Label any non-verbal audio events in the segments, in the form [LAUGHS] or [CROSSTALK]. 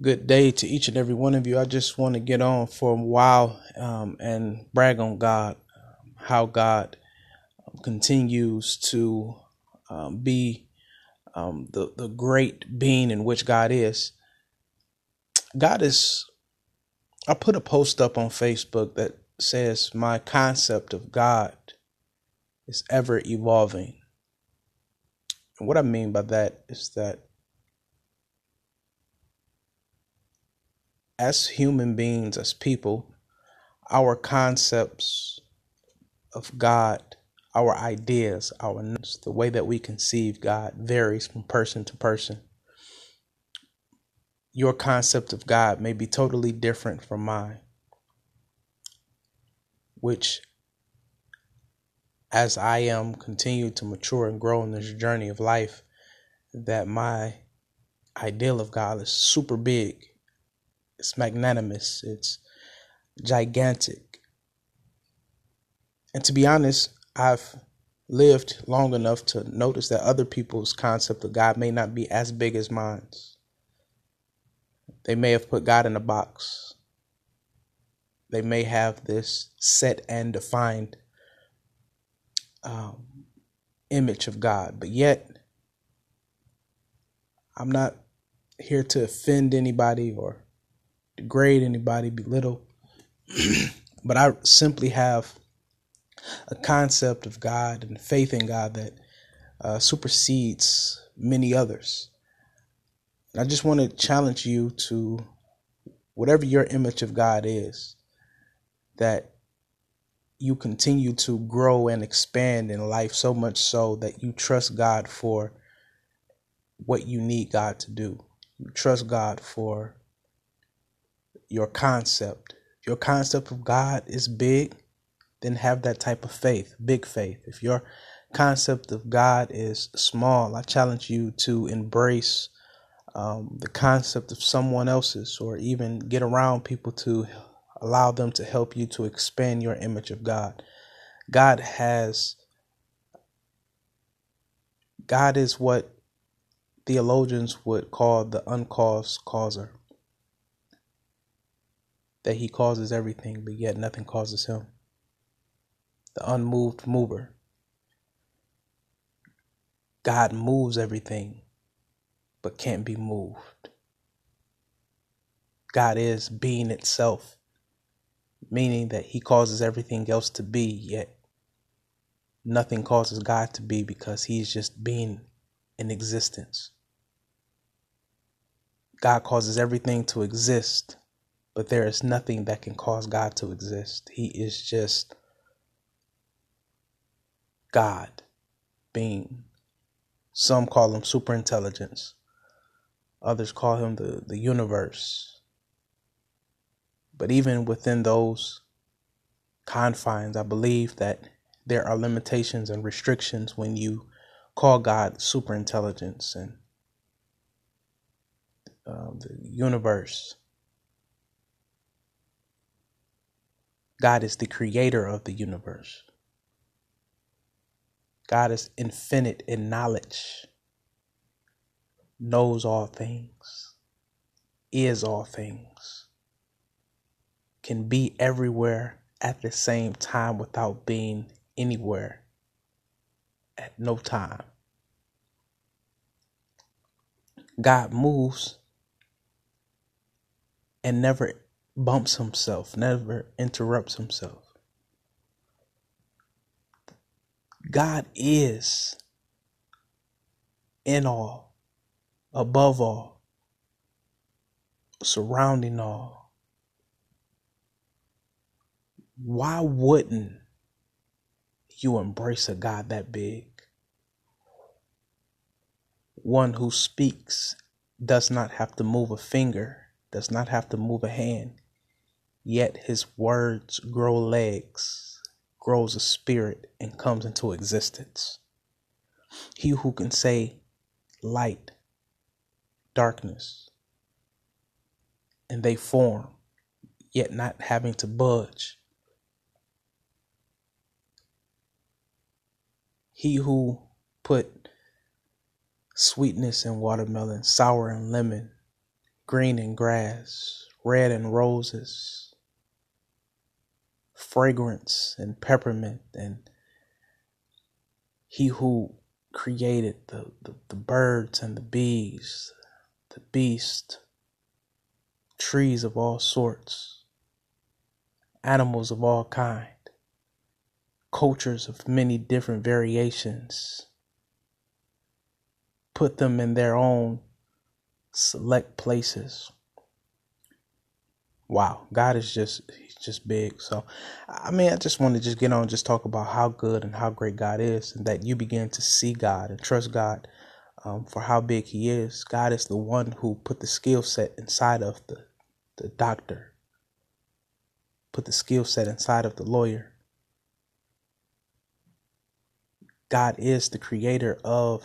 Good day to each and every one of you. I just want to get on for a while um, and brag on God, how God continues to um, be um, the, the great being in which God is. God is, I put a post up on Facebook that says, My concept of God is ever evolving. And what I mean by that is that as human beings, as people, our concepts of God, our ideas, our the way that we conceive God varies from person to person. Your concept of God may be totally different from mine, which as I am continue to mature and grow in this journey of life, that my ideal of God is super big it's magnanimous, it's gigantic. And to be honest, I've lived long enough to notice that other people's concept of God may not be as big as mine. They may have put God in a box. They may have this set and defined um, image of God, but yet I'm not here to offend anybody or degrade anybody, belittle, [CLEARS THROAT] but I simply have a concept of God and faith in God that uh, supersedes many others. And I just want to challenge you to whatever your image of God is, that you continue to grow and expand in life so much so that you trust God for what you need God to do. You trust God for your concept. Your concept of God is big, then have that type of faith, big faith. If your concept of God is small, I challenge you to embrace um, the concept of someone else's or even get around people to allow them to help you to expand your image of God. God has, God is what theologians would call the uncaused causer that he causes everything, but yet nothing causes him. The unmoved mover. God moves everything, but can't be moved. God is being itself, meaning that he causes everything else to be, yet nothing causes God to be because he's just being in existence. God causes everything to exist but there is nothing that can cause God to exist. He is just God being. Some call him superintelligence. Others call him the, the universe. But even within those confines, I believe that there are limitations and restrictions when you call God superintelligence and uh, the universe. God is the creator of the universe. God is infinite in knowledge, knows all things, is all things, can be everywhere at the same time without being anywhere at no time. God moves and never bumps himself, never interrupts himself. God is in all, above all, surrounding all. Why wouldn't you embrace a God that big? One who speaks does not have to move a finger, does not have to move a hand. Yet his words grow legs, grows a spirit, and comes into existence. He who can say light, darkness, and they form, yet not having to budge. He who put sweetness in watermelon, sour in lemon, green in grass, red in roses, fragrance and peppermint, and he who created the, the, the birds and the bees, the beast, trees of all sorts, animals of all kind, cultures of many different variations, put them in their own select places. Wow, God is just he's just big. So I mean I just want to just get on just talk about how good and how great God is and that you begin to see God and trust God um, for how big he is. God is the one who put the skill set inside of the the doctor. Put the skill set inside of the lawyer. God is the creator of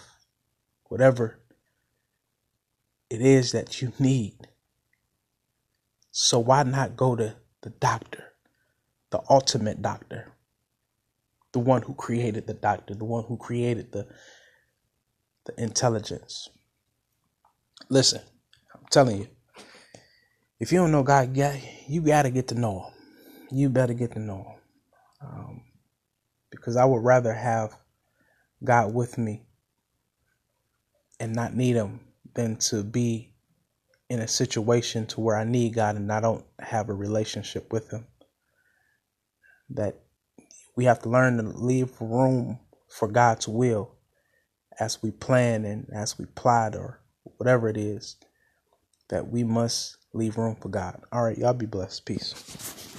whatever it is that you [LAUGHS] need. So why not go to the doctor, the ultimate doctor, the one who created the doctor, the one who created the the intelligence. Listen, I'm telling you, if you don't know God, you got to get to know Him. You better get to know Him, um, because I would rather have God with me and not need Him than to be in a situation to where I need God and I don't have a relationship with Him. That we have to learn to leave room for God's will as we plan and as we plot or whatever it is that we must leave room for God. All right, y'all be blessed. Peace.